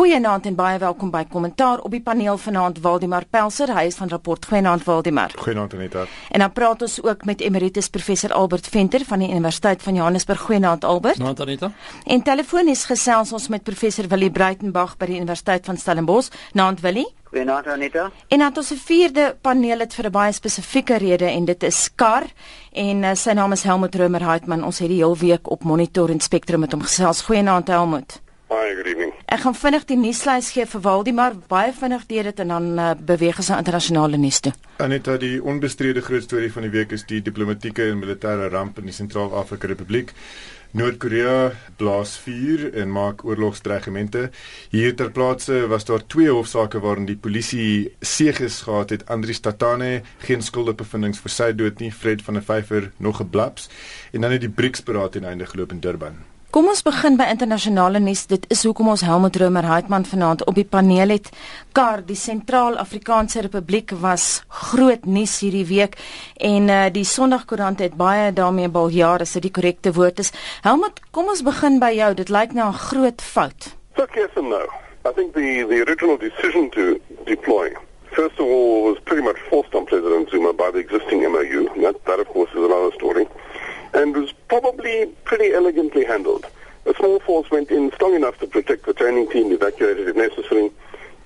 Goeienaand en baie welkom by Kommentaar op die paneel vanaand Waldemar Pelser, hy is van rapport Goeienaand Waldemar. Goeienaand Anita. En dan praat ons ook met emeritus professor Albert Venter van die Universiteit van Johannesburg. Goeienaand Albert. Goeienaand Anita. En telefonies gesels ons met professor Willie Breitenberg by die Universiteit van Stellenbosch. Naand Willie. Goeienaand Anita. En dan ons vierde paneel het vir 'n baie spesifieke rede en dit is Kar en uh, sy naam is Helmut Romer Heitman. Ons het die heel week op Monitor en Spectrum met hom gesels. Goeienaand Helmut. Hi, good evening. Ek gaan vinnig die nuuslys gee vir Waldemar, baie vinnig deur dit en dan uh, beweeg ons na internasionale nuus toe. Aneta, die onbestrede groot storie van die week is die diplomatieke en militêre ramp in die Sentraal-Afrika Republiek. Noord-Korea blaas vuur en maak oorlogsdreigemente. Hier ter plaatse was daar twee hofsaake waarin die polisie seëges gehad het. Andri Statane geen skuldbevindings vir sy dood nie, Fred van der Vyver nog geblaps en dan het die BRICS-beraad ten einde geloop in Durban. Kom ons begin by internasionale nuus. Dit is hoekom ons Helmut Romer Heitman vanaand op die paneel het. Kar, die Sentraal-Afrikaanse Republiek was groot nuus hierdie week en uh, die Sondagkoerant het baie daarmee baljaar as dit die korrekte woord is. Helmut, kom ons begin by jou. Dit lyk na 'n groot fout. So yes and no. I think the the original decision to deploy first of all was pretty much forced on President Zuma by the existing MOU. That that of course is another story. And was probably pretty elegantly handled. A small force went in strong enough to protect the training team, evacuated if necessary,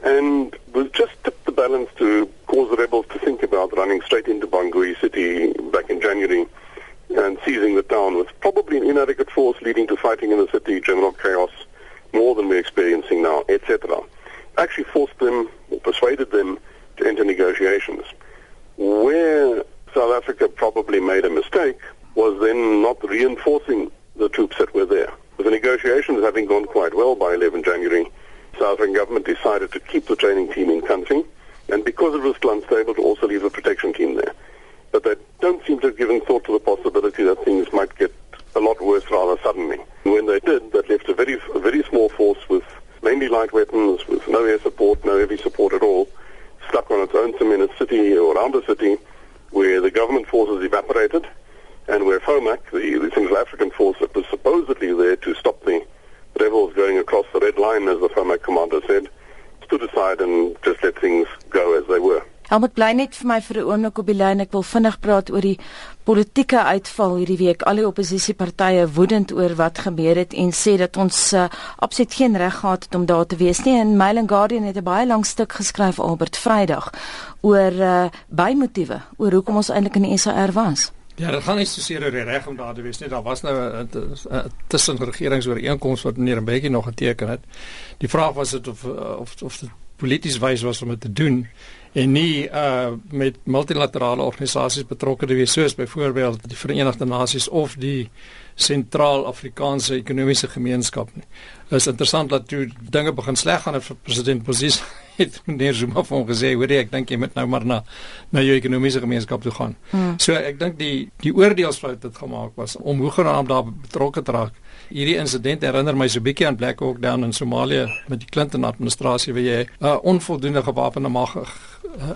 and was just tipped the balance to cause the rebels to think about running straight into Bangui city back in January and seizing the town with probably an inadequate force leading to fighting in the city, general chaos, more than we're experiencing now, etc. Actually forced them or persuaded them to enter negotiations. Where South Africa probably made a mistake was then not reinforcing the troops that were there. With the negotiations having gone quite well by 11 January, South African government decided to keep the training team in country, and because it was still unstable, to also leave the protection team there. But they don't seem to have given thought to the possibility that things might get a lot worse rather suddenly. When they did, that left a very, a very small force with mainly light weapons, Helmut bly net vir my vir 'n oomblik op die lyn. Ek wil vinnig praat oor die politieke uitval hierdie week. Al die oppositiepartye woedend oor wat gebeur het en sê dat ons uh, absoluut geen reg gehad het om daar te wees nie. En Mail and Guardian het 'n baie lang stuk geskryf Albert Vrydag oor uh, bymotiewe, oor hoekom ons eintlik in die SAR was. Ja, dit gaan nie so seer oor die reg om daar te wees nie. Daar was nou 'n tussen regeringsooreenkoms wat meneer Mbeki nog geteken het. Die vraag was dit of of of dit polities wys was om dit te doen en nie uh met multilaterale organisasies betrokke te wees soos byvoorbeeld die Verenigde Nasies of die Sentraal-Afrikaanse Ekonomiese Gemeenskap nie. Is interessant dat toe dinge begin sleg gaan het vir president Bozis het meneer Zuma vir hom gesê, "Hoor jy, ek dink jy moet nou maar na na jou ekonomiese gemeenskap toe gaan." Hmm. So ek dink die die oordeelsfout wat gemaak was om hoe genaamd daar betrokke te raak. Hierdie insident herinner my so 'n bietjie aan Black Hawk Down in Somalië met die Clinton administrasie waar jy 'n uh, onvoldoende gewapende mag uh,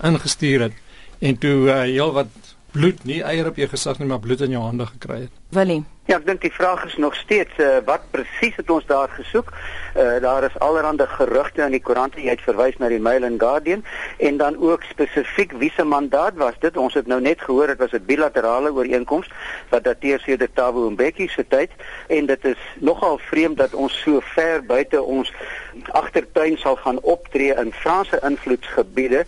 ingestuur het en toe uh, heel wat bloed nie eier op jou gesig nie maar bloed in jou hande gekry het. Willie. Ja, ek dink die vraag is nog steeds uh, wat presies het ons daar gesoek? Uh, daar is allerlande gerugte in die koerante jy het verwys na die Mail and Guardian en dan ook spesifiek wie se mandaat was dit? Ons het nou net gehoor dit was 'n bilaterale ooreenkoms wat dateer sedert Thabo Mbeki se tyd en dit is nogal vreemd dat ons so ver buite ons agtertuin sal gaan optree in Franse invloedsgebiede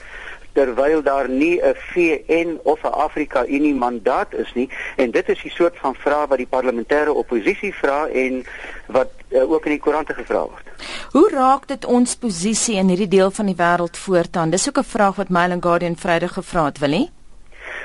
terwyl daar nie 'n VN of 'n Afrika Unie mandaat is nie en dit is die soort van vraag wat die parlementêre oppositie vra en wat uh, ook in die koerante gevra word. Hoe raak dit ons posisie in hierdie deel van die wêreld voortaan? Dis ook 'n vraag wat Mail and Guardian Vrydag gevra het, wil nie?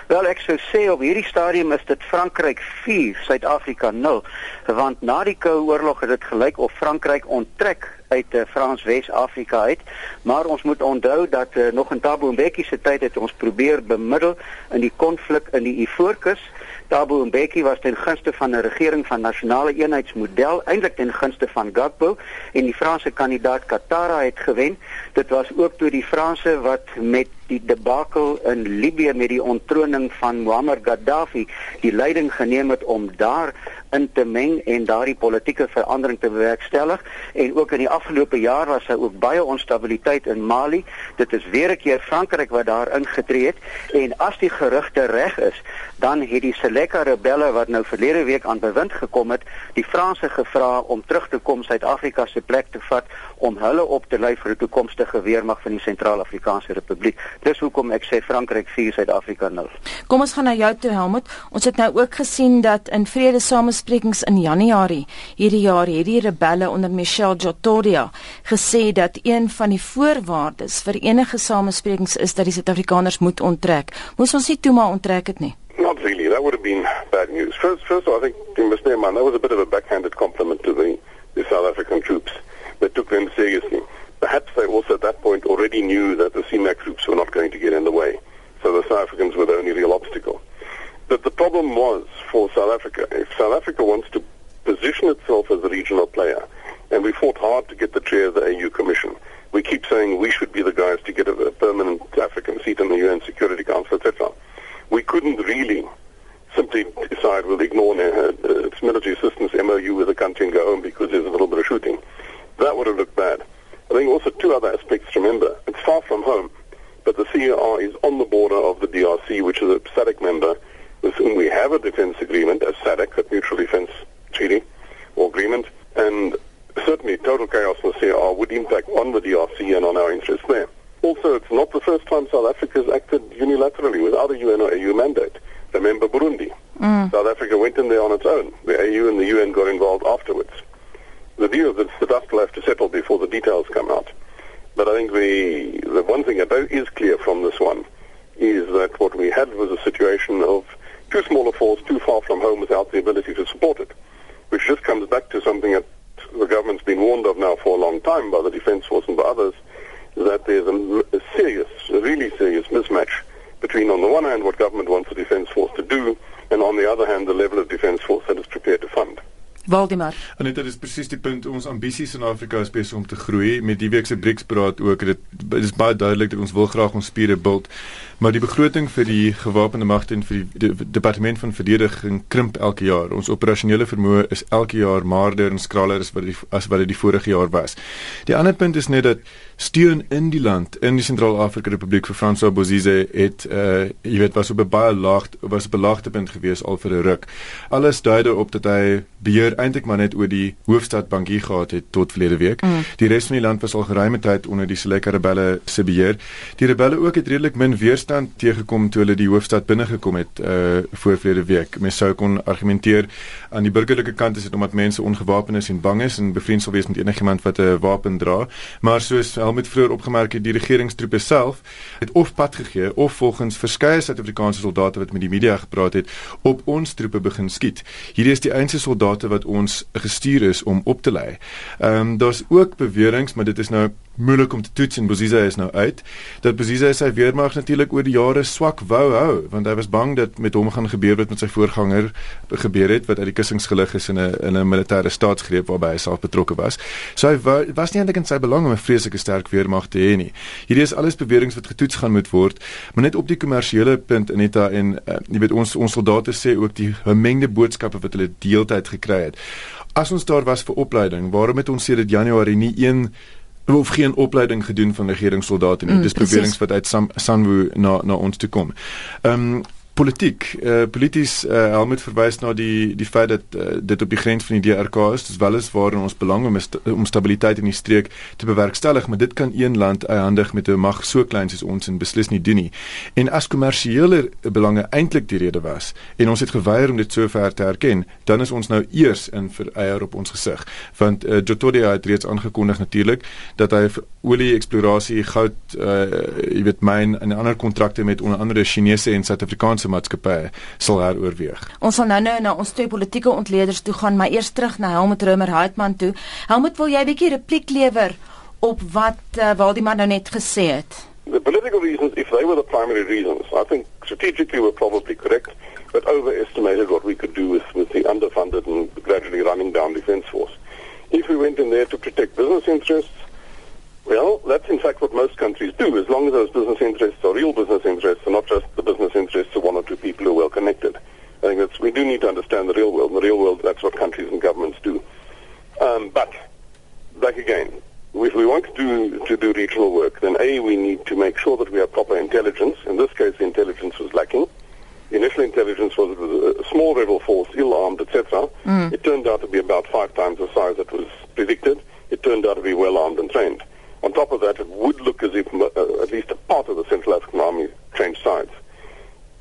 Wel ek sou sê op hierdie stadium is dit Frankryk 4, Suid-Afrika 0, want na die Koue Oorlog het dit gelyk of Frankryk onttrek uit uh, Frans Wes-Afrika uit, maar ons moet onthou dat uh, nog in Thabo Mbeki se tyd het ons probeer bemiddel in die konflik in die Ivoorkus. Thabo Mbeki was ten gunste van 'n regering van nasionale eenheidsmodel, eintlik ten gunste van Gbagbo en die Franse kandidaat Katara het gewen. Dit was ook toe die Franse wat met die debakel in Libië met die onttroning van Muammar Gaddafi die leiding geneem het om daar in te meng en daardie politieke verandering te bewerkstellig en ook in die afgelope jaar was daar ook baie onstabiliteit in Mali. Dit is weer 'n keer Frankryk wat daar ingetree het en as die gerugte reg is, dan het die Seleka rebelle wat nou verlede week aan bewind gekom het, die Franse gevra om terug te kom Suid-Afrika se plek te vat om hulle op te lei vir 'n toekomstige weermag van die Sentraal-Afrikaanse Republiek. Dis hoekom ek sê Frankryk vier Suid-Afrika nou. Kom ons gaan na jou toe Helmut. Ons het nou ook gesien dat in vrede samesprekings in Januarie hierdie jaar het die rebelle onder Michel Jotoria gesê dat een van die voorwaardes vir enige samesprekings is dat die Suid-Afrikaners moet onttrek. Moes ons nie toe maar onttrek het nie. Not really. That would have been bad news. First, first of all, I think in Mr. Man, that was a bit of a backhanded compliment to the, the South African troops that took them seriously. Perhaps they also at that point already knew that the CMAC troops were not going to get in the way. So the South Africans were the only real obstacle. But the problem was for South Africa, if South Africa wants to position itself as a regional player, and we fought hard to get the chair of the AU Commission, we keep saying we should be the guys to get a, permanent African seat in the UN Security Council, etc we couldn't really simply decide we'll ignore uh, its military assistance MOU with the country and go home because there's a little bit of shooting. That would have looked bad. I think also two other aspects to remember. It's far from home, but the CER is on the border of the DRC, which is a SADC member with whom we have a defense agreement, a SADC, a mutual defense treaty or agreement, and certainly total chaos in the CER would impact on the DRC and on our interests there. Also, it's not the first time South Africa has acted unilaterally without a UN or AU mandate. Remember Burundi. Mm. South Africa went in there on its own. The AU and the UN got involved afterwards. The deal that the dust will have to settle before the details come out. But I think the, the one thing that is clear from this one is that what we had was a situation of too small a force, too far from home without the ability to support it, which just comes back to something that the government's been warned of now for a long time by the Defence Force and by others, that there's a, a serious, a really serious mismatch between, on the one hand, what government wants the defence force to do, and on the other hand, the level of defence force that is prepared to fund. Waldemar. En dit is presies die punt ons ambisies in Afrika is besig om te groei. Met die week se BRICS praat ook dit is baie duidelik dat ons wil graag ons spiere bult. Maar die begroting vir die gewapende magte en vir die, die departement van verdediging krimp elke jaar. Ons operasionele vermoë is elke jaar maarder en skraler as wat die, as wat dit die vorige jaar was. Die ander punt is net dat steun in die land in die Sentraal-Afrika Republiek vir François Bozize het uh jy weet was op 'n baie laag was 'n belaagtepunt gewees al vir 'n ruk alles dui daarop dat hy beheer eintlik maar net oor die hoofstad Bangui gehad het tot verlede week. Mm. Die res van die land was al geruime tyd onder die Seleka rebelle se beheer. Die rebelle ook het redelik min weerstand teëgekom toe hulle die hoofstad binne gekom het uh voor verlede week. Mens sou kon argumenteer aan die burgerlike kant is dit omdat mense ongewapen is en bang is en bevriend sal wees met enigiemand wat 'n wapen dra. Maar soos Helmut vroeër opgemerk het, die regeringstroepe self het of pad gegee of volgens verskeie Suid-Afrikaanse soldate wat met die media gepraat het, op ons troepe begin skiet. Hierdie is die enigste soldate wat ons gestuur is om op te lei. Ehm um, daar's ook beweringe, maar dit is nou moeilik om te toets en Bosiza is nou uit. Dat Bosiza sy weermag natuurlik oor die jare swak wou hou, want hy was bang dat met hom gaan gebeur wat met sy voorganger gebeur het wat uit die kussings gelig is in 'n in 'n militêre staatsgreep waarby hy self betrokke was. So hy wou, was nie eintlik in sy belang om 'n vreeslike sterk weermag te hê nie. Hierdie is alles beweringe wat getoets gaan moet word, maar net op die kommersiële punt Anita en uh, jy weet ons ons soldate sê ook die gemengde boodskappe wat hulle deeltyd gekry het. As ons daar was vir opleiding, waarom het ons sê dit Januarie nie een of geen opleiding gedoen van regeringssoldate nie. Mm, Dis beweringe wat uit San, Sanwu na na ons toe kom. Ehm um, politiek uh, polities uh, Helmut verwys na die die feit dat uh, dit op die grens van die DRK is. Wel is waar in ons belang om st om stabiliteit in die streek te bewerkstellig maar dit kan een land eindig met 'n mag so klein soos ons en beslis nie doen nie. En as kommersiële belange eintlik die rede was en ons het geweier om dit so ver te erken dan is ons nou eers in vereier op ons gesig. Want uh, Jotodia het reeds aangekondig natuurlik dat hy olie eksplorasie goud uh, jy weet myn en ander kontrakte met onder andere Chinese en Suid-Afrikaanse se maatskappye sal heroorweeg. Ons sal nou nou na ons twee politieke ontleeders toe gaan, maar eers terug na Helmut Römer Heitman toe. Helmut, wil jy 'n bietjie repliek lewer op wat uh, Waldemar nou net gesê het? The political reasons if they were the primary reasons, I think strategically we're probably correct. but overestimated what we could do with, with the underfunded and gradually running down defense force. If we went in there to protect business interests, that's in fact what most countries do, as long as those business interests are real business interests and not just the business interests of one or two people who are well connected. I think that's, we do need to understand the real world. In the real world, that's what countries and governments do. Um, but, back again, if we want to do, to do regional work, then A, we need to make sure that we have proper intelligence. In this case, the intelligence was lacking. The initial intelligence was, was a small rebel force, ill-armed, etc. Mm. It turned out to be about five times the size that was predicted. It turned out to be well-armed and trained. On top of that, it would look as if uh, at least a part of the Central African Army changed sides.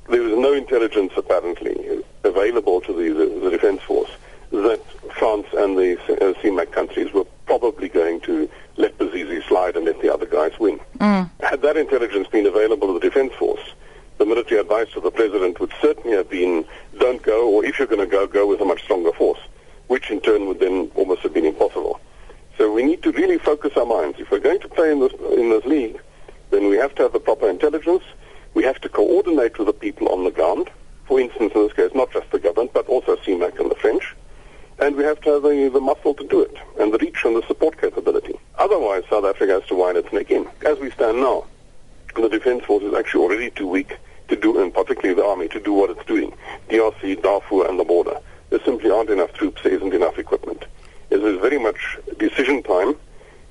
There was no intelligence, apparently, available to the, the, the defense force that France and the uh, CMAC countries were probably going to let Bazizi slide and let the other guys win. Mm. Had that intelligence been available to the defense force, the military advice of the president would certainly have been, don't go, or if you're going to go, go with a much stronger force, which in turn would then almost have been impossible. So we need to really focus our minds. If we're going to play in this, in this league, then we have to have the proper intelligence. We have to coordinate with the people on the ground. For instance, in this case, not just the government, but also CMAC and the French. And we have to have the, the muscle to do it, and the reach and the support capability. Otherwise, South Africa has to wind its neck in. As we stand now, the defense force is actually already too weak to do, and particularly the army, to do what it's doing. DRC, Darfur, and the border. There simply aren't enough troops, there isn't enough equipment. It is very much decision time,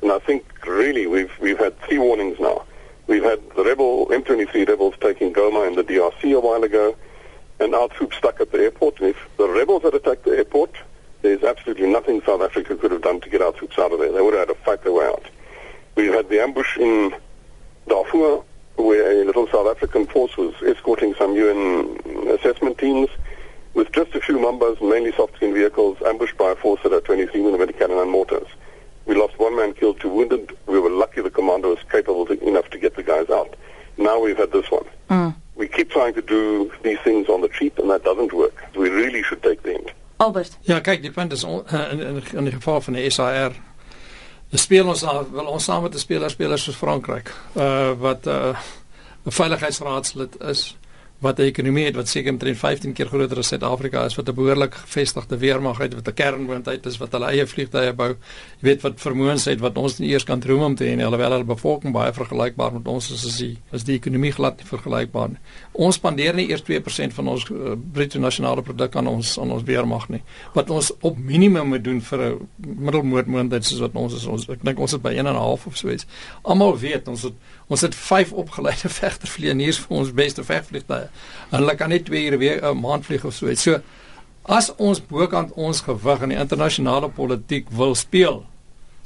and I think really we've we've had three warnings now. We've had the rebel M23 rebels taking Goma in the DRC a while ago, and our troops stuck at the airport. And if the rebels had attacked the airport, there's absolutely nothing South Africa could have done to get our troops out of there. They would have had to fight their way out. We've had the ambush in Darfur, where a little South African force was escorting some UN assessment teams with just a few numbers, mainly soft-skin vehicles, ambushed by a force that had 23 millimeter cannon and mortars. We lost one man killed, two wounded. We were lucky the commander was capable to, enough to get the guys out. Now we've had this one. Mm. We keep trying to do these things on the cheap, and that doesn't work. We really should take the hint. Albert. Ja, kyk, die punt is on, in, in, in die geval van die SAR speel ons al wel ons saam met die spelers spelers soos Frankryk uh wat uh 'n veiligheidsraadslid is wat 'n ekonomie het wat seker omtrent 15 keer groter as Suid-Afrika is wat 'n behoorlik gevestigde weermag het wat 'n kernwoonheid is wat hulle eie vliegtuie bou. Jy weet wat vermoëns het wat ons nie eers kan droom om te hê nie alhoewel hulle bevolking baie vergelykbaar met ons is as die as die ekonomie glad nie vergelykbaar nie. Ons spandeer nie eers 2% van ons uh, bruto nasionale produk aan ons aan ons weermag nie. Wat ons op minimum moet doen vir 'n middelmootmoondheid soos wat ons is ons ek dink ons is by 1.5 of so iets. Almal weet ons het ons het 5 opgeleide vegtervlieëniers vir ons beste vegvliegtuie. Hulle kan net 2 ure weer 'n maand vlieg of so iets. So as ons bokant ons gewig in die internasionale politiek wil speel,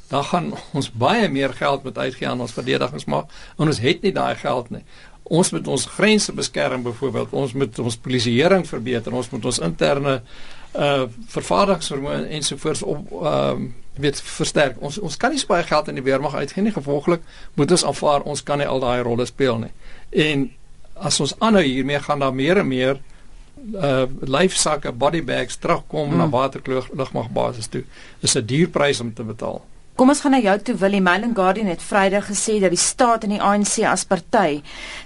dan gaan ons baie meer geld moet uitgee aan ons verdedigingsmag en ons het nie daai geld nie. Ons moet ons grense beskerm byvoorbeeld, ons moet ons polisieering verbeter, ons moet ons interne uh vervaardigingsvermoë ensovoorts op ehm uh, weet versterk. Ons ons kan nie so baie geld in die weermag uitgee nie. Gevolglik moet ons aanvaar ons kan nie al daai rolle speel nie. En as ons aanhou hiermee gaan daar meer en meer uh lyfsakke, body bags terugkom hmm. na waterkloof lugmagbasis toe. Dis 'n duur prys om te betaal. Kom ons gaan na jou toe Willie Mail and Guardian het Vrydag gesê dat die staat en die ANC as party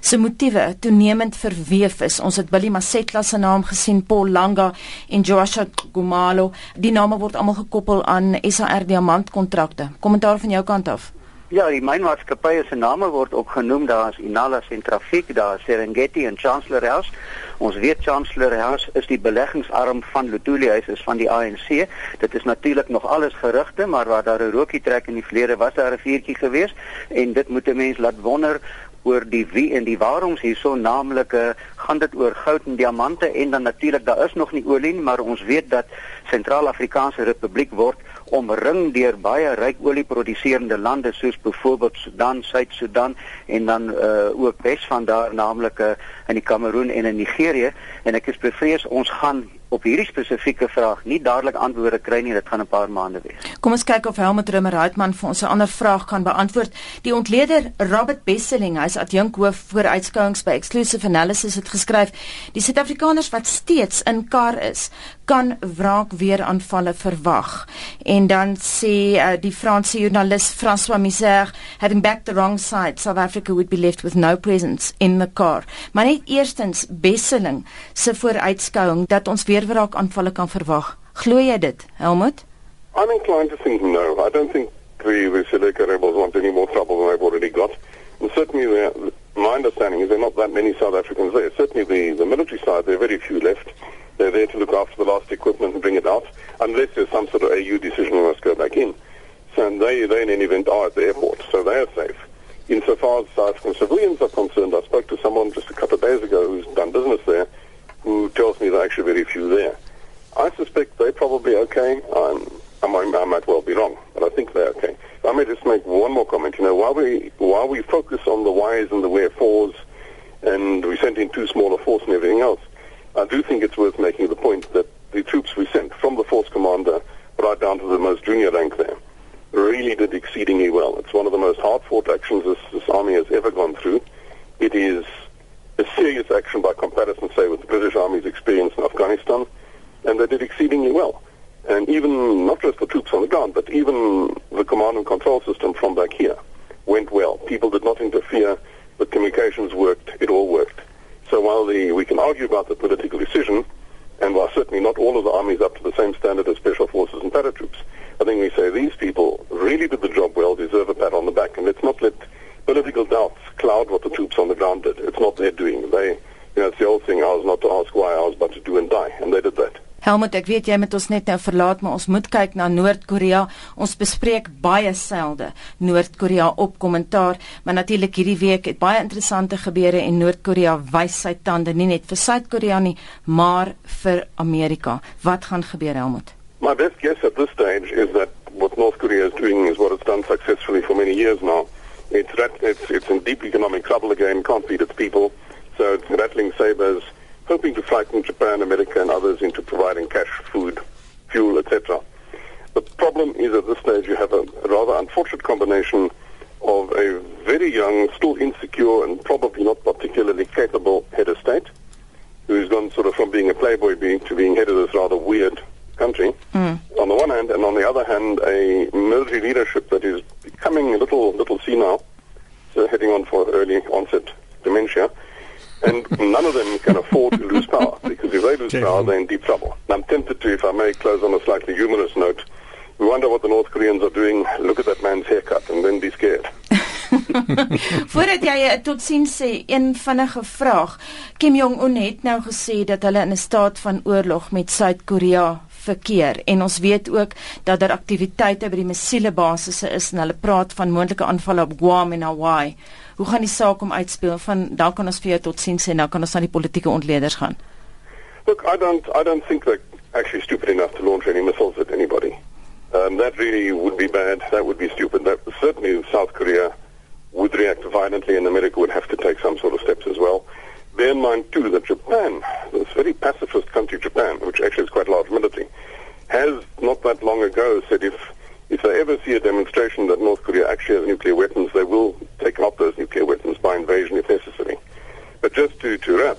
se motiewe toenemend verweef is. Ons het Billy Masetla se naam gesien, Paul Langa en Joshua Gumalo. Die name word almal gekoppel aan SAR diamantkontrakte. Kommentaar van jou kant af. Ja, die mynmaatskappye se name word ook genoem. Daar is Inala Sentrafiek, daar is Serengeti en Chancellor House. Ons weet Chancellor House is die beleggingsarm van Lutuli House is van die ANC. Dit is natuurlik nog alles gerugte, maar waar daar 'n rookie trek in die vlede was daar 'n vuurtjie geweest en dit moet 'n mens laat wonder oor die wie en die waaroms hierso naamlik uh, gaan dit oor goud en diamante en dan natuurlik daar is nog nie olie nie maar ons weet dat Sentraal-Afrikaanse Republiek word omring deur baie ryk olieproduserende lande soos byvoorbeeld Sudan, Suid-Sudan en dan uh, ook wes van daar naamlik uh, in die Kameroen en in Nigerië en ek is bevrees ons gaan op hierdie spesifieke vraag nie dadelik antwoorde kry nie, dit gaan 'n paar maande wees. Kom ons kyk of Helmut Rimmer Heitman vir ons 'n ander vraag kan beantwoord. Die ontleder Robert Besseling, hy's adjunkhoof vir uitskouings by Exclusive Analysis het geskryf: "Die Suid-Afrikaners wat steeds in kar is, kan wraakweeraanvalle verwag. En dan sê uh, die Franse joernalis François Miser, having backed the wrong side, South Africa would be left with no presence in the car. Maar net eerstens Besseling se vooruitskouing dat ons weer wraakaanvalle kan verwag. Glo jy dit, Helmut? I'm inclined to think no. I don't think the, Seleka rebels want any more trouble than they've already got. And certainly, my understanding is there are not that many South Africans there. Certainly, the, the military side, there are very few left. They're there to look after the last equipment and bring it out, unless there's some sort of AU decision we must go back in. So they, they in any event are at the airport, so they are safe. Insofar as South African civilians are concerned, I spoke to someone just a couple of days ago who's done business there, who tells me there are actually very few there. I suspect they're probably okay. I'm, I might, I might well be wrong, but I think they're okay. I may just make one more comment. You know, while we while we focus on the whys and the wherefores, and we sent in too small a force and everything else, I do think it's worth making the point that the troops we sent, from the force commander right down to the most junior rank there, really did exceedingly well. It's one of the most hard-fought actions this, this army has ever gone through. It is Helmut, ek weet jy met ons net nou verlaat, maar ons moet kyk na Noord-Korea. Ons bespreek baie selde Noord-Korea op kommentaar, maar natuurlik hierdie week het baie interessante gebeure en Noord-Korea wys sy tande nie net vir Suid-Korea nie, maar vir Amerika. Wat gaan gebeur, Helmut? My best guess at this stage is that what North Korea is doing is what it's done successfully for many years now. It's it's it's in deep economic trouble again, can't feed its people, so it's rattling sabers hoping to frighten Japan, America, and others into providing cash, food, fuel, etc. The problem is at this stage you have a, rather unfortunate combination of a very young, still insecure, and probably not particularly capable head of state, who's gone sort of from being a playboy being to being head of this rather weird country, mm. on the one hand, and on the other hand, a military leadership that is becoming a little little senile, so heading on for early onset dementia, and none of them can afford to lose power because if they lose power, they're in deep trouble. And I'm tempted to, if I may close on a slightly humorous note, we wonder what the North Koreans are doing. Look at that man's haircut and then be scared. Voordat jy eh, tot sien sê een vinnige vraag. Kim Jong Un het nou gesê dat hulle in 'n staat van oorlog met Suid-Korea verkeer en ons weet ook dat daar aktiwiteite by die missiele basisse is en hulle praat van moontlike aanvalle op Guam en Hawaii hoe gaan die saak om uitspeel? Van dan kan ons vir jou tot sien sê nou kan ons na die politieke ontleeders gaan. Look I don't I don't think that actually stupid enough to launch any missiles at anybody. Um that really would be bad. That would be stupid. That certainly South Korea would react violently and America would have to take some sort of steps as well. Bear in mind too that Japan this very pacifist country Japan which actually is quite large military has not that long ago said if if they ever see a demonstration that North Korea actually has nuclear weapons, they will take out those nuclear weapons by invasion if necessary. But just to, to wrap,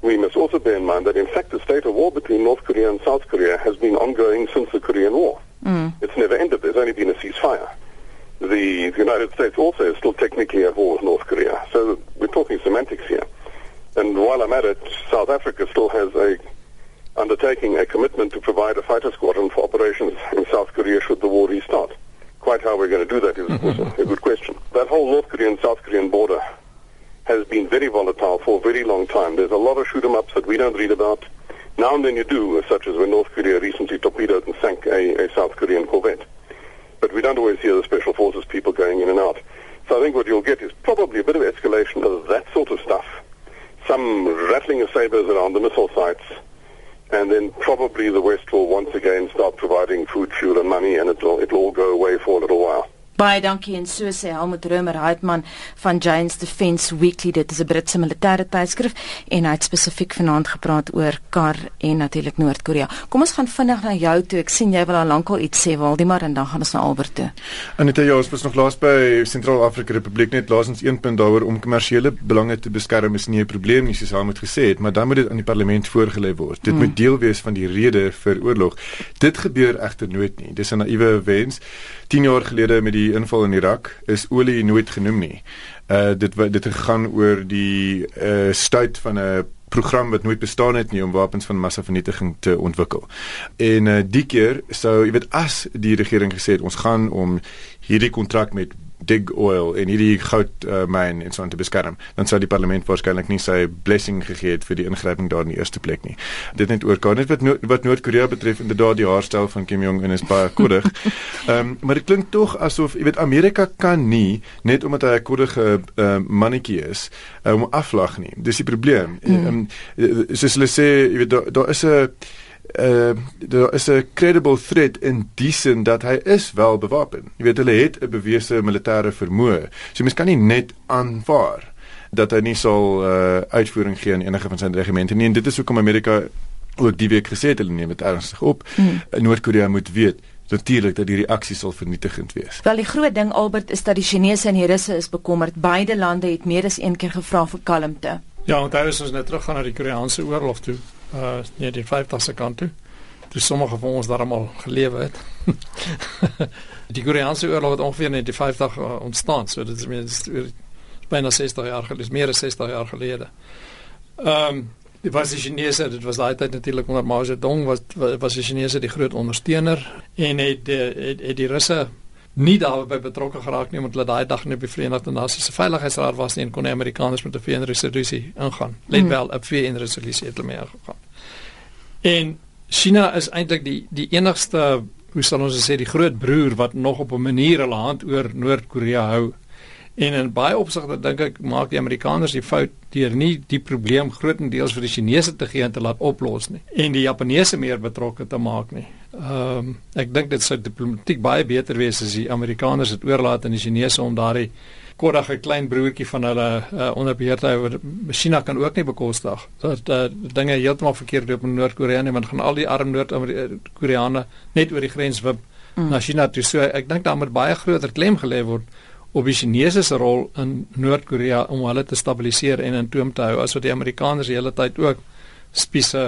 we must also bear in mind that in fact the state of war between North Korea and South Korea has been ongoing since the Korean War. Mm. It's never ended. There's only been a ceasefire. The, the United States also is still technically at war with North Korea. So we're talking semantics here. And while I'm at it, South Africa still has a undertaking a commitment to provide a fighter squadron for operations in South Korea should the war restart. Quite how we're going to do that is a good question. That whole North Korean South Korean border has been very volatile for a very long time. There's a lot of shoot 'em ups that we don't read about. Now and then you do, such as when North Korea recently torpedoed and sank a, a South Korean corvette. But we don't always hear the special forces people going in and out. So I think what you'll get is probably a bit of escalation of that sort of stuff. Some rattling of sabers around the missile sites and then probably the West will once again start providing food, fuel, and money, and it'll it'll all go away for a little while. Baie dankie en so sê Helmut Römer Heitman van Giants Defence Weekly dit is 'n Britse militêre tydskrif en hy het spesifiek vanaand gepraat oor Kar en natuurlik Noord-Korea. Kom ons gaan vinnig na jou toe. Ek sien jy wil al lankal iets sê Waldemar en dan gaan ons na Albert toe. Anita ja, ons was nog laas by Sentraal-Afrika Republiek net laasens een punt daaroor om kommersiële belange te beskerm is nie 'n probleem nie soos Helmut gesê het, maar dan moet dit aan die parlement voorgelê word. Dit hmm. moet deel wees van die rede vir oorlog. Dit gebeur egter nooit nie. Dis 'n naïewe wens. 10 jaar gelede met die inval in Irak is olie nooit genoem nie. Uh dit dit het gegaan oor die uh stuit van 'n program wat nooit bestaan het nie om wapens van massavernietiging te ontwikkel. En uh die keer sou jy weet as die regering gesê het ons gaan om hierdie kontrak met dig oil en hierdie goud uh, myn en so aan te beskerm, dan sou die parlement waarskynlik nie sy blessing gegee het vir die ingryping daar in die eerste plek nie. Dit net oor kan net wat no wat Noord-Korea betref inderdaad die haarstel van Kim Jong Un is baie koddig. Ehm um, maar dit klink tog asof jy weet Amerika kan nie net omdat hy 'n koddige uh, mannetjie is um, aflag nie. Dis die probleem. Ehm mm. um, soos hulle sê, jy weet daar daar is 'n uh daar is 'n credible threat in die sin dat hy is wel bewapen. Jy weet hulle het 'n bewese militêre vermoë. So mens kan nie net aanvaar dat hy nie sal uh uitvoering gee aan enige van sy regimente nie. En dit is hoekom Amerika ook die week gesê het hulle neem dit ernstig op. Mm. Noord-Korea moet weet natuurlik dat die reaksie sal vernietigend wees. Wel die groot ding Albert is dat die Chinese en die Russe is bekommerd. Beide lande het meer as een keer gevra vir kalmte. Ja, onthou ons net terug gaan na die Koreaanse oorlog toe uh nee die 50ste kant toe. Toe sommige van ons daar almal gelewe het. die Koreaanse oorlog het ongeveer net die 50 uh, ontstaan. So dit is meer byna 60 jaar gelede, meer as 60 jaar gelede. Ehm um, die was die Chinese, dit was daai tyd natuurlik onder Mao Zedong was was die Chinese die groot ondersteuner en het het, het die Russe nie daarbey betrokke geraak nie omdat hulle daai dag net by Verenigde Nasies se Veiligheidsraad was nie en kon die Amerikaners met 'n VN-resolusie ingaan. Let mm. wel, 'n VN-resolusie het hulle mee ingegaan. En China is eintlik die die enigste, hoe sal ons sê, die groot broer wat nog op 'n manier hulle hand oor Noord-Korea hou. En in baie opsigte dink ek maak die Amerikaners die fout deur nie die probleem grootendeels vir die Chinese te gee en te laat oplos nie en die Japaneese meer betrokke te maak nie. Ehm um, ek dink dit sou diplomatiek baie beter wees as die Amerikaners dit oorlaat aan die Chinese om daardie koddige klein broertjie van hulle uh, onder beheer te hou. China kan ook nie bekostig dat uh, dinge heeltemal verkeerd loop in Noord-Korea nie, want gaan al die arm Noord-Koreane net oor die grens wip mm. na China toe. So ek dink daar moet baie groter klem gelê word op die Chinese se rol in Noord-Korea om hulle te stabiliseer en in toom te hou as wat die Amerikaners die hele tyd ook spiese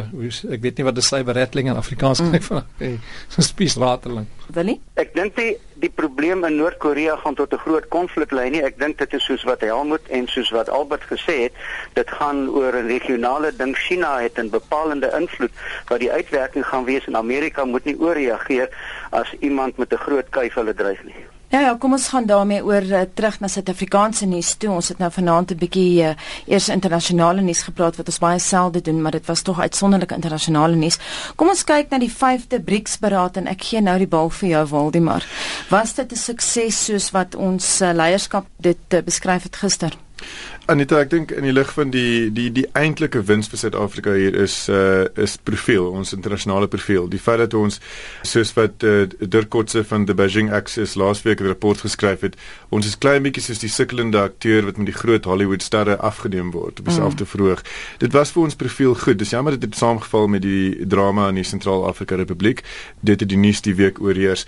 ek weet nie wat die cyberrattling in Afrikaans mm. klink van okay, so spiesrateling. Willie? Ek dink die die probleem in Noord-Korea gaan tot 'n groot konflik lei nie. Ek dink dit is soos wat Helmut en soos wat Albert gesê het, dit gaan oor 'n regionale ding. China het 'n bepalende invloed wat die uitwerking gaan wees en Amerika moet nie ooreageer as iemand met 'n groot kuif hulle dryf nie. Ja ja, kom ons gaan daarmee oor uh, terug na Suid-Afrikaanse nuus toe. Ons het nou vanaand 'n bietjie uh, eers internasionale nuus gepraat wat ons baie selde doen, maar dit was tog uitsonderlike internasionale nuus. Kom ons kyk na die 5de BRICS-beraad en ek gee nou die bal vir jou Waldemar. Was dit 'n sukses soos wat ons uh, leierskap dit uh, beskryf het gister? Anita, ek dink in die lig van die die die eintlike wins vir Suid-Afrika hier is uh is profiel, ons internasionale profiel. Die feit dat ons soos wat uh, Dirk Kotse van the Beijing Access laasweek 'n rapport geskryf het, ons is klein bietjie soos die sukkelende akteur wat met die groot Hollywood sterre afgeneem word op dieselfde mm. verhoog. Dit was vir ons profiel goed. Dis jammer dit het saamgeval met die drama in die Sentraal-Afrika Republiek. Dit het die nuus die week oorheers.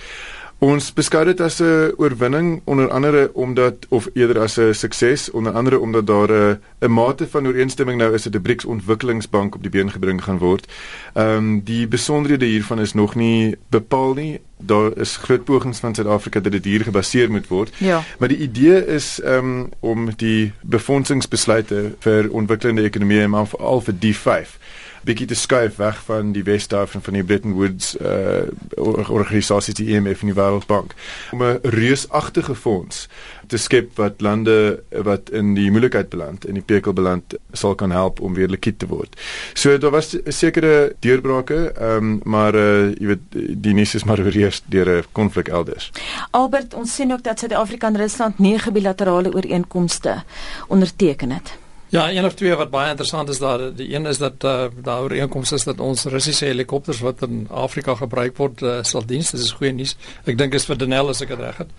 Ons beskou dit as 'n oorwinning onder andere omdat of eerder as 'n sukses onder andere omdat daar 'n 'n mate van ooreenstemming nou is dat die BRICS ontwikkelingsbank op die been gebring gaan word. Ehm um, die besonderhede hiervan is nog nie bepaal nie. Daar is groot pogings van Suid-Afrika dat dit hier gebaseer moet word. Ja. Maar die idee is ehm um, om die befondsingsbesluite vir ontwikkelende ekonomieë maar veral vir D5 bietjie te skuif weg van die Wes-Afrika van die Bretton Woods uh organisasie die IMF en die Wêreldbank om 'n reusagtige fonds te skep wat lande wat in die moeilikheid beland en die pekel beland sal kan help om weer likwid te word. So daar was sekere deurbrake, ehm um, maar uh jy weet die nuus is maar oorheers deur 'n konflik elders. Albert, ons sien ook dat Suid-Afrika en Rusland nege bilaterale ooreenkomste onderteken het. Ja, een of twee wat baie interessant is daar. Die een is dat uh, daar ooreenkomste is dat ons Russiese helikopters wat in Afrika gebruik word, uh, sal diens. Dit is goeie nuus. Ek dink is vir Denel as ek dit reg het.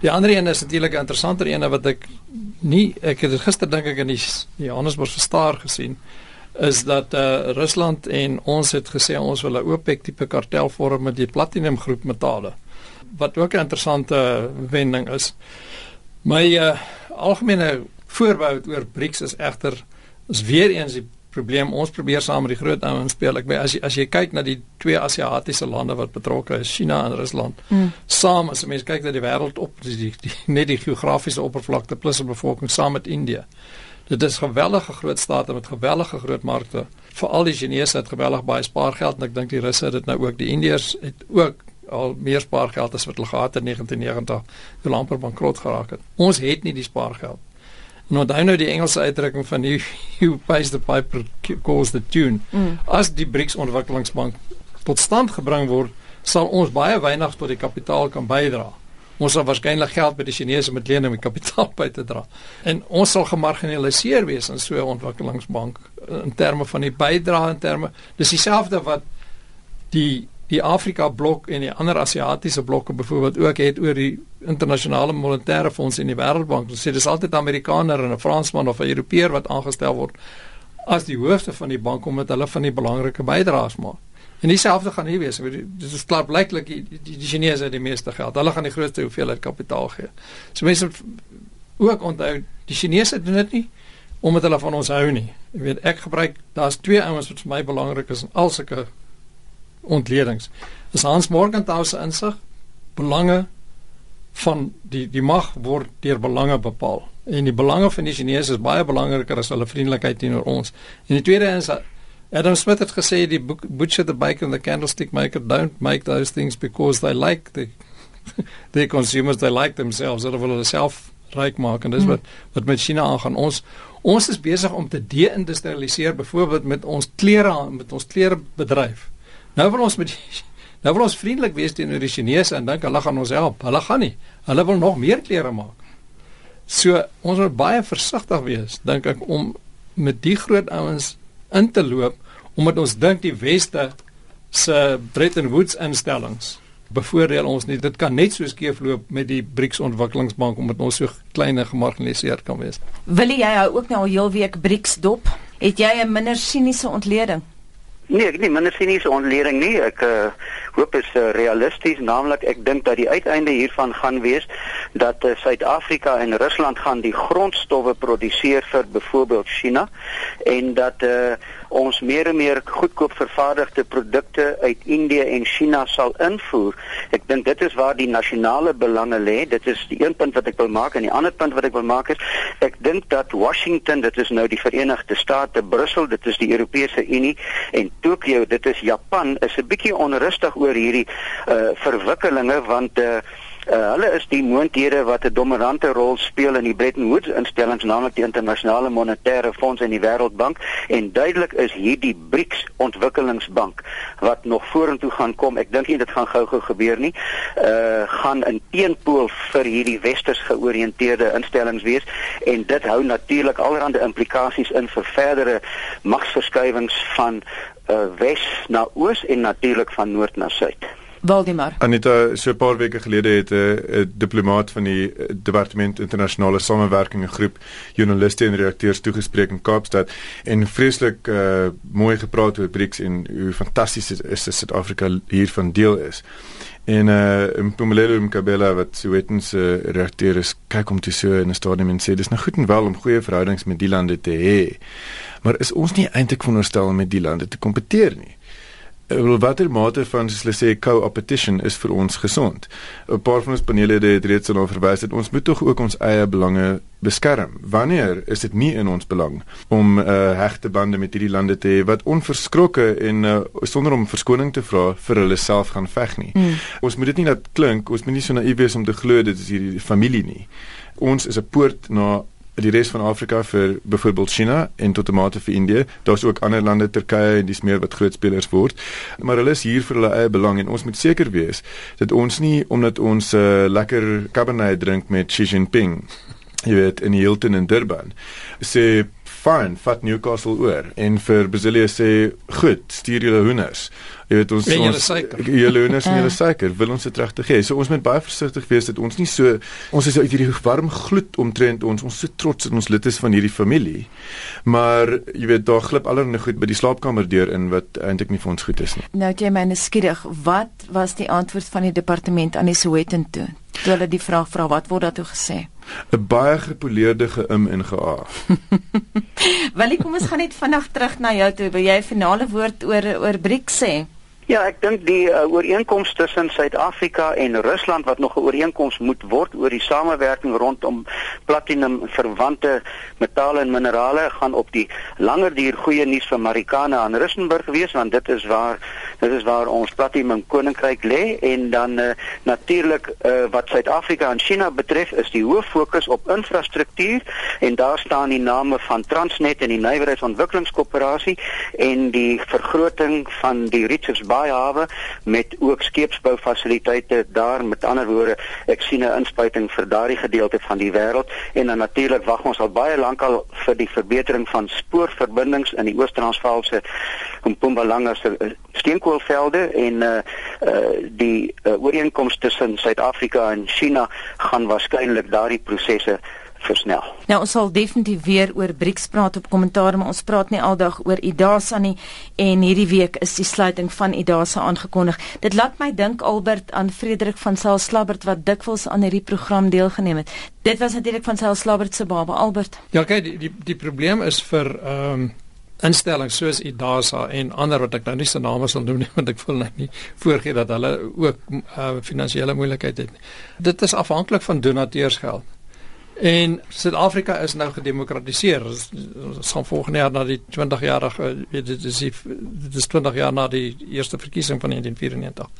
Die ander een is natuurlik 'n interessanter een wat ek nie ek het gister dink ek in die Johannesburg verstaar gesien is dat uh, Rusland en ons het gesê ons wil 'n OPEC tipe kartel vorm met die platinum groep metale. Wat ook 'n interessante wending is. My uh, algemene voorbou oor BRICS is egter is weer eens die probleem. Ons probeer saam met die groot ouens speel. Ek by as jy as jy kyk na die twee Asiatiese lande wat betrokke is China en Rusland mm. saam as 'n mens kyk na die wêreld op die, die, die net die geografiese oppervlakte plus 'n bevolking saam met Indië dit is geweldige groot state met gewellige groot markte. Veral die Chinese het geweldig baie spaargeld en ek dink die Russe het dit nou ook. Die Indiërs het ook al meer spaargeld as wat hulle gehad het in 1990 toe amper bankrot geraak het. Ons het nie die spaargeld Nou dan nou die Engelse uitdrukking van you, you pays the piper calls the tune. Mm. As die BRICS ontwikkelingsbank tot stand gebring word, sal ons baie weinig tot die kapitaal kan bydra. Ons sal waarskynlik geld by die Chinese moet leen om die kapitaal by te dra. En ons sal gemarginaliseer wees in so 'n ontwikkelingsbank in terme van die bydrae in terme. Dis dieselfde wat die die Afrika blok en die ander Asiatiese blokke byvoorbeeld ook het oor die internasionale monetaire fonds en die wêreldbank. Ons sê dis altyd Amerikaner en 'n Fransman of 'n Europeër wat aangestel word as die hoofde van die bank omdat hulle van die belangrike bydraes maak. En dieselfde gaan hier wees. Dit is klaar blyklik die, die, die Chinese het die meeste geld. Hulle gaan die grootste hoeveelheid kapitaal gee. So mense ook onthou, die Chinese doen dit nie omdat hulle van ons hou nie. Jy weet, ek gebruik daar's twee ouens wat vir my belangrik is in al sulke ontledings. Dis Hans Morgenthau se insig belange van die die mag word deur belange bepaal. En die belange van die Chinese is baie belangriker as hulle vriendelikheid teenoor ons. En die tweede is Adam Smith het gesê die butcher the baker and the candlestick maker don't make those things because they like the the consumers they like themselves. Hulle wil hulle self ryk maak en dis hmm. wat wat met China aangaan. Ons ons is besig om te de-industrialiseer byvoorbeeld met ons klere met ons klerebedryf. Nou wil ons met nou wil ons vriendelik wees teenoor die Chinese en dink hulle gaan ons help. Hulle gaan nie. Hulle wil nog meer klere maak. So ons moet baie versigtig wees dink ek om met die groot ouens in te loop omdat ons dink die weste se Bretton Woods instellings bevoordeel ons nie. Dit kan net so skeefloop met die BRICS ontwikkelingsbank omdat ons so klein en gemarginaliseer kan wees. Wil jy hou ook nou al heel week BRICS dop? Het jy 'n minder siniese ontleding? Nee, ek nie minder siniese ontleding nie. Ek uh, hoop is uh, realisties, naamlik ek dink dat die uiteinde hiervan gaan wees dat uh, Suid-Afrika en Rusland gaan die grondstowwe produseer vir byvoorbeeld China en dat uh, ons meer en meer goedkoop vervaardigde produkte uit Indië en China sal invoer. Ek dink dit is waar die nasionale belange lê. Dit is die een punt wat ek wil maak en die ander punt wat ek wil maak is ek dink dat Washington, dit is nou die Verenigde State, Brussel, dit is die Europese Unie en Tokio, dit is Japan, is 'n bietjie onrustig oor hierdie uh verwikkelinge want uh Uh, hulle is die moonthede wat 'n dominante rol speel in die Bretton Woods instellings naamlik die internasionale monetaire fonds en die wêreldbank en duidelik is hierdie BRICS ontwikkelingsbank wat nog vorentoe gaan kom ek dink nie dit gaan gou-gou gebeur nie uh gaan 'n teenpool vir hierdie westers georiënteerde instellings wees en dit hou natuurlik allerlei implikasies in vir verdere magsverskuiwings van uh wes na oos en natuurlik van noord na suid Waldemar. Anita, so 'n paar weke gelede het 'n uh, diplomaat van die uh, Departement Internasionale Samewerking 'n groep joernaliste en redakteurs toegespreek in Kaapstad en vreeslik uh, mooi gepraat oor BRICS en hoe fantasties dit is dat Suid-Afrika hiervan deel is. En uh Mpumelelo Mkabela wat Sowetan's uh, redakteur is, kyk om te so in 'n stadium en sê dis nou goed en wel om goeie verhoudings met die lande te hê. Maar is ons nie eintlik veronderstel om met die lande te kompeteer nie? wel watter mate van soos hulle sê co-opetition is vir ons gesond. 'n Paar van ons panelede het reeds daarna verwys dat ons moet tog ook ons eie belange beskerm. Wanneer is dit nie in ons belang om uh, hegte bande met hierdie lande te hê wat onverskrokke en uh, sonder om verskoning te vra vir hulle self gaan veg nie. Mm. Ons moet dit nie laat klink, ons moet nie so naïef wees om te glo dit is hierdie familie nie. Ons is 'n poort na die res van Afrika vir byvoorbeeld China en tot 'n mate vir Indië. Daar's ook ander lande Turkye en dis meer wat groot spelers word. Maar hulle is hier vir hulle eie belang en ons moet seker wees dat ons nie omdat ons 'n uh, lekker Cabernet drink met Xi Jinping, jy weet, in Hilton in Durban, sê fine, vat Newcastle oor en vir Brasilia sê, "Goed, stuur julle hoenders." Jy weet ons ons julle hoenders en julle suiker, wil ons dit regtig hê. So ons moet baie versigtig wees dat ons nie so ons is uit hierdie warm gloed omtrent ons, ons so trots dat ons lid is van hierdie familie. Maar jy weet daar glip allerlei goed by die slaapkamer deur in wat eintlik nie vir ons goed is nie. Nou jy myne skieurig, wat was die antwoord van die departement aan die Sowetan toe? Toe hulle die vraag vra, wat word daartoe gesê? 'n baie gepoleerde geim en gea. Willie, kom ons gaan net vinnig terug na jou toe. Wil jy 'n finale woord oor oor BRICS sê? Ja, ek dink die uh, ooreenkoms tussen Suid-Afrika en Rusland wat nog 'n ooreenkoms moet word oor die samewerking rondom platinum verwante metale en minerale gaan op die langer duur goeie nuus vir Marikana aan Rustenburg wees want dit is waar dit is waar ons platinum koninkryk lê. En dan uh, natuurlik uh, wat Suid-Afrika en China betref is die hoof fokus op infrastruktuur. En daar staan die name van Transnet en die Nywerheidsontwikkelingskoöperasie en die vergroting van die Richards Baai hawe met ook skeepsbou fasiliteite daar. Met ander woorde ek sien 'n inspuiting vir daardie gedeelte van die wêreld. En dan natuurlik wag ons al baie lank al vir die verbetering van spoorverbindings in die Oos-Transvaal se Mpumalanga se uh, steenkoolvelde. En uh, uh die uh, ooreenkomste tussen Suid-Afrika en China gaan waarskynlik daardie prosesse versnel. Nou ons sal definitief weer oor BRICS praat op kommentaar, maar ons praat nie aldag oor IDASA nie en hierdie week is die sluiting van IDASA aangekondig. Dit laat my dink Albert aan Frederik van Sail Slabbert wat dikwels aan hierdie program deelgeneem het. Dit was natuurlik van Sail Slabbert se baba Albert. Ja, kyk, die die, die probleem is vir ehm um, instellings soos IDASA en ander wat ek nou nie se name sal noem nie want ek voel net nie voorgee dat hulle ook uh, finansiële moeilikheid het. Dit is afhanklik van donateursgeld. En Suid-Afrika is nou gedemokratiseer. Ons gaan volgende jaar na die 20 jarige weet dit is die, dit is 20 jaar na die eerste verkiesing van 1994.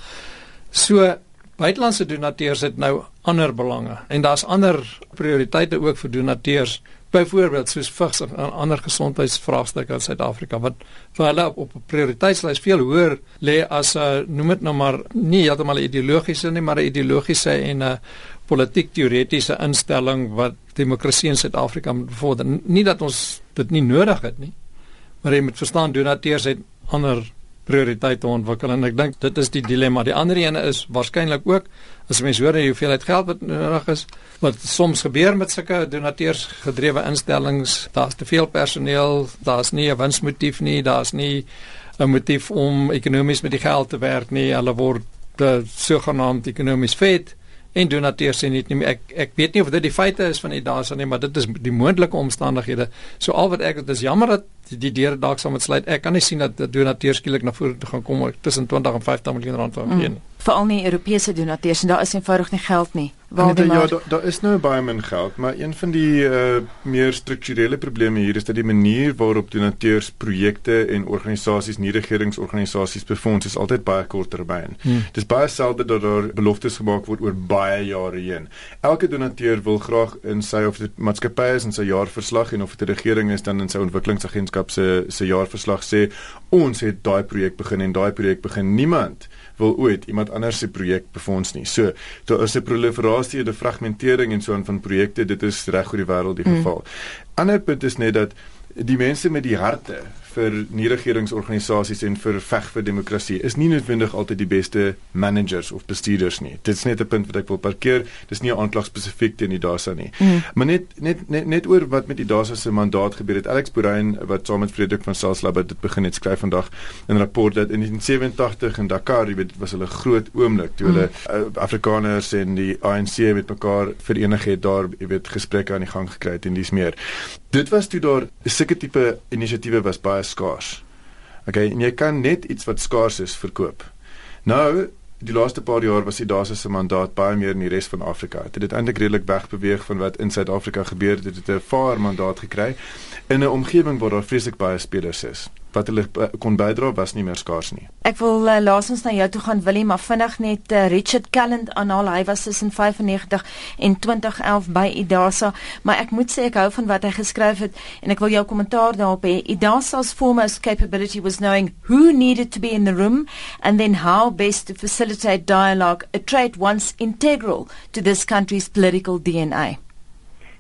So buitelandse donateurs het nou ander belange en daar's ander prioriteite ook vir donateurs byvoorbeeld soos vigs en ander gesondheidsvraagstukke in Suid-Afrika wat vir hulle op 'n prioriteitslys veel hoër lê as 'n uh, noem dit nou maar nie heeltemal ideologiese nie maar 'n ideologiese en 'n uh, politiek teoretiese instelling wat demokrasie in Suid-Afrika moet bevorder. Nie dat ons dit nie nodig het nie, maar jy moet verstaan donateurs het ander prioriteite ontwikkel en ek dink dit is die dilemma. Die ander een is waarskynlik ook as mense hoor hoe veel geld wat nodig is, wat soms gebeur met sulke donateurs gedrewe instellings, daar's te veel personeel, daar's nie 'n winsmotief nie, daar's nie 'n motief om ekonomies met die geld te werk nie. Hulle word eh, sogenaamd ekonomies vet en donateurs sê net nie ek ek weet nie of dit die feite is van die daas nie maar dit is die moontlike omstandighede. So al wat ek dit is jammer dat die, die deure dalk sal moet sluit. Ek kan nie sien dat donateurs skielik na vore toe gaan kom tussen 20 en 50 miljoen rand van gee nie. mm veral nie Europese donateurs en daar is eenvoudig nie geld nie. Waar ja, daar da is nou baie min geld, maar een van die uh, meer strukturele probleme hier is dat die manier waarop donateurs projekte en organisasies, nie regeringsorganisasies befonds is altyd baie korttermyn. Hmm. Dis baie selde dat daar beloftes gemaak word oor baie jare heen. Elke donateur wil graag in sy of dit maatskappy is in sy jaarverslag en of dit 'n regering is dan in sy ontwikkelingsagentskap se se jaarverslag sê ons het daai projek begin en daai projek begin. Niemand wil ooit iemand anders se projek befonds nie. So, daar is 'n proliferasie, 'n fragmentering en so aan van projekte. Dit is reg oor die wêreld die mm. geval. Mm. Ander punt is net dat die mense met die harte vir nie-regeringsorganisasies en vir veg vir demokrasie is nie noodwendig altyd die beste managers of bestuurders nie. Dit is net 'n punt wat ek wil parkeer. Dis nie 'n aanklag spesifiek teen die DASA nie. Mm. Maar net net net net oor wat met die DASA se mandaat gebeur het. Alex Bourain wat saam met Frederik van Salslab dit begin het skryf vandag in 'n rapport dat in 1987 in Dakar, jy weet, was hulle groot oomblik toe hulle mm. uh, Afrikaners en die ANC met mekaar verenig het daar, jy weet, gesprekke aan die gang gekry het en dis meer. Dit was toe daar sulke tipe inisiatiewe was baie skaars. Okay, en jy kan net iets wat skaars is verkoop. Nou, die laaste paar jaar was die DASA se mandaat baie meer in die res van Afrika. Dit het eintlik redelik wegbeweeg van wat in Suid-Afrika gebeur het. Dit het 'n vaar mandaat gekry in 'n omgewing waar daar vreeslik baie spelers is wat hulle uh, kon bydra was nie meer skaars nie. Ek wil uh, laasens na jou toe gaan Willie, maar vinnig net uh, Richard Calland aanhaal. Hy was tussen 95 en 2011 by IDASA, maar ek moet sê ek hou van wat hy geskryf het en ek wil jou kommentaar daarop hê. IDASA's foremost capability was knowing who needed to be in the room and then how best to facilitate dialogue, a trait once integral to this country's political DNA.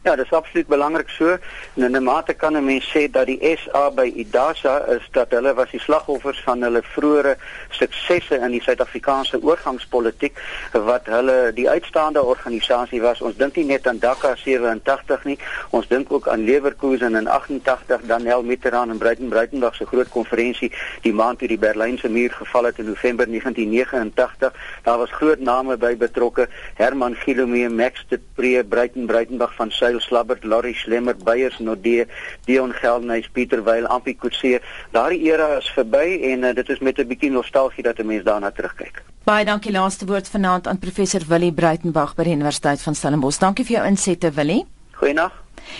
Ja, dis absoluut belangrik so. En in 'n mate kan 'n mens sê dat die SA by IDASA is dat hulle was die slagoffers van hulle vroeëre suksesse in die Suid-Afrikaanse oorgangspolitiek wat hulle die uitstaande organisasie was. Ons dink nie net aan Dakar 87 nie, ons dink ook aan Leverkusen in 88, dan Nel Mitterrand en Breiten Breitenberg se groot konferensie die maand toe die Berlynse muur geval het in November 1989. Daar was groot name by betrokke, Herman Gilomee, Max de Pre, Breiten Breitenberg van Suid Kyle Slabbert, Larry Schlemmer, Beyers Nodee, Dion Geldenhuys, Pieter Weil, Ampie Kutse. Daardie era is verby en uh, dit is met 'n bietjie nostalgie dat 'n mens daarna terugkyk. Baie dankie laaste woord vanaand aan professor Willie Breitenberg by die Universiteit van Stellenbosch. Dankie vir jou insette Willie. Goeienaand.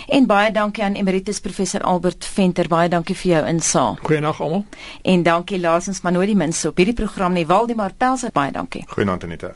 En baie dankie aan emeritus professor Albert Venter. Baie dankie vir jou insaag. Goeienaand almal. En dankie laasens maar nooit die minste op hierdie program nie. Waldemar Pelser, baie dankie. Goeienaand Anita.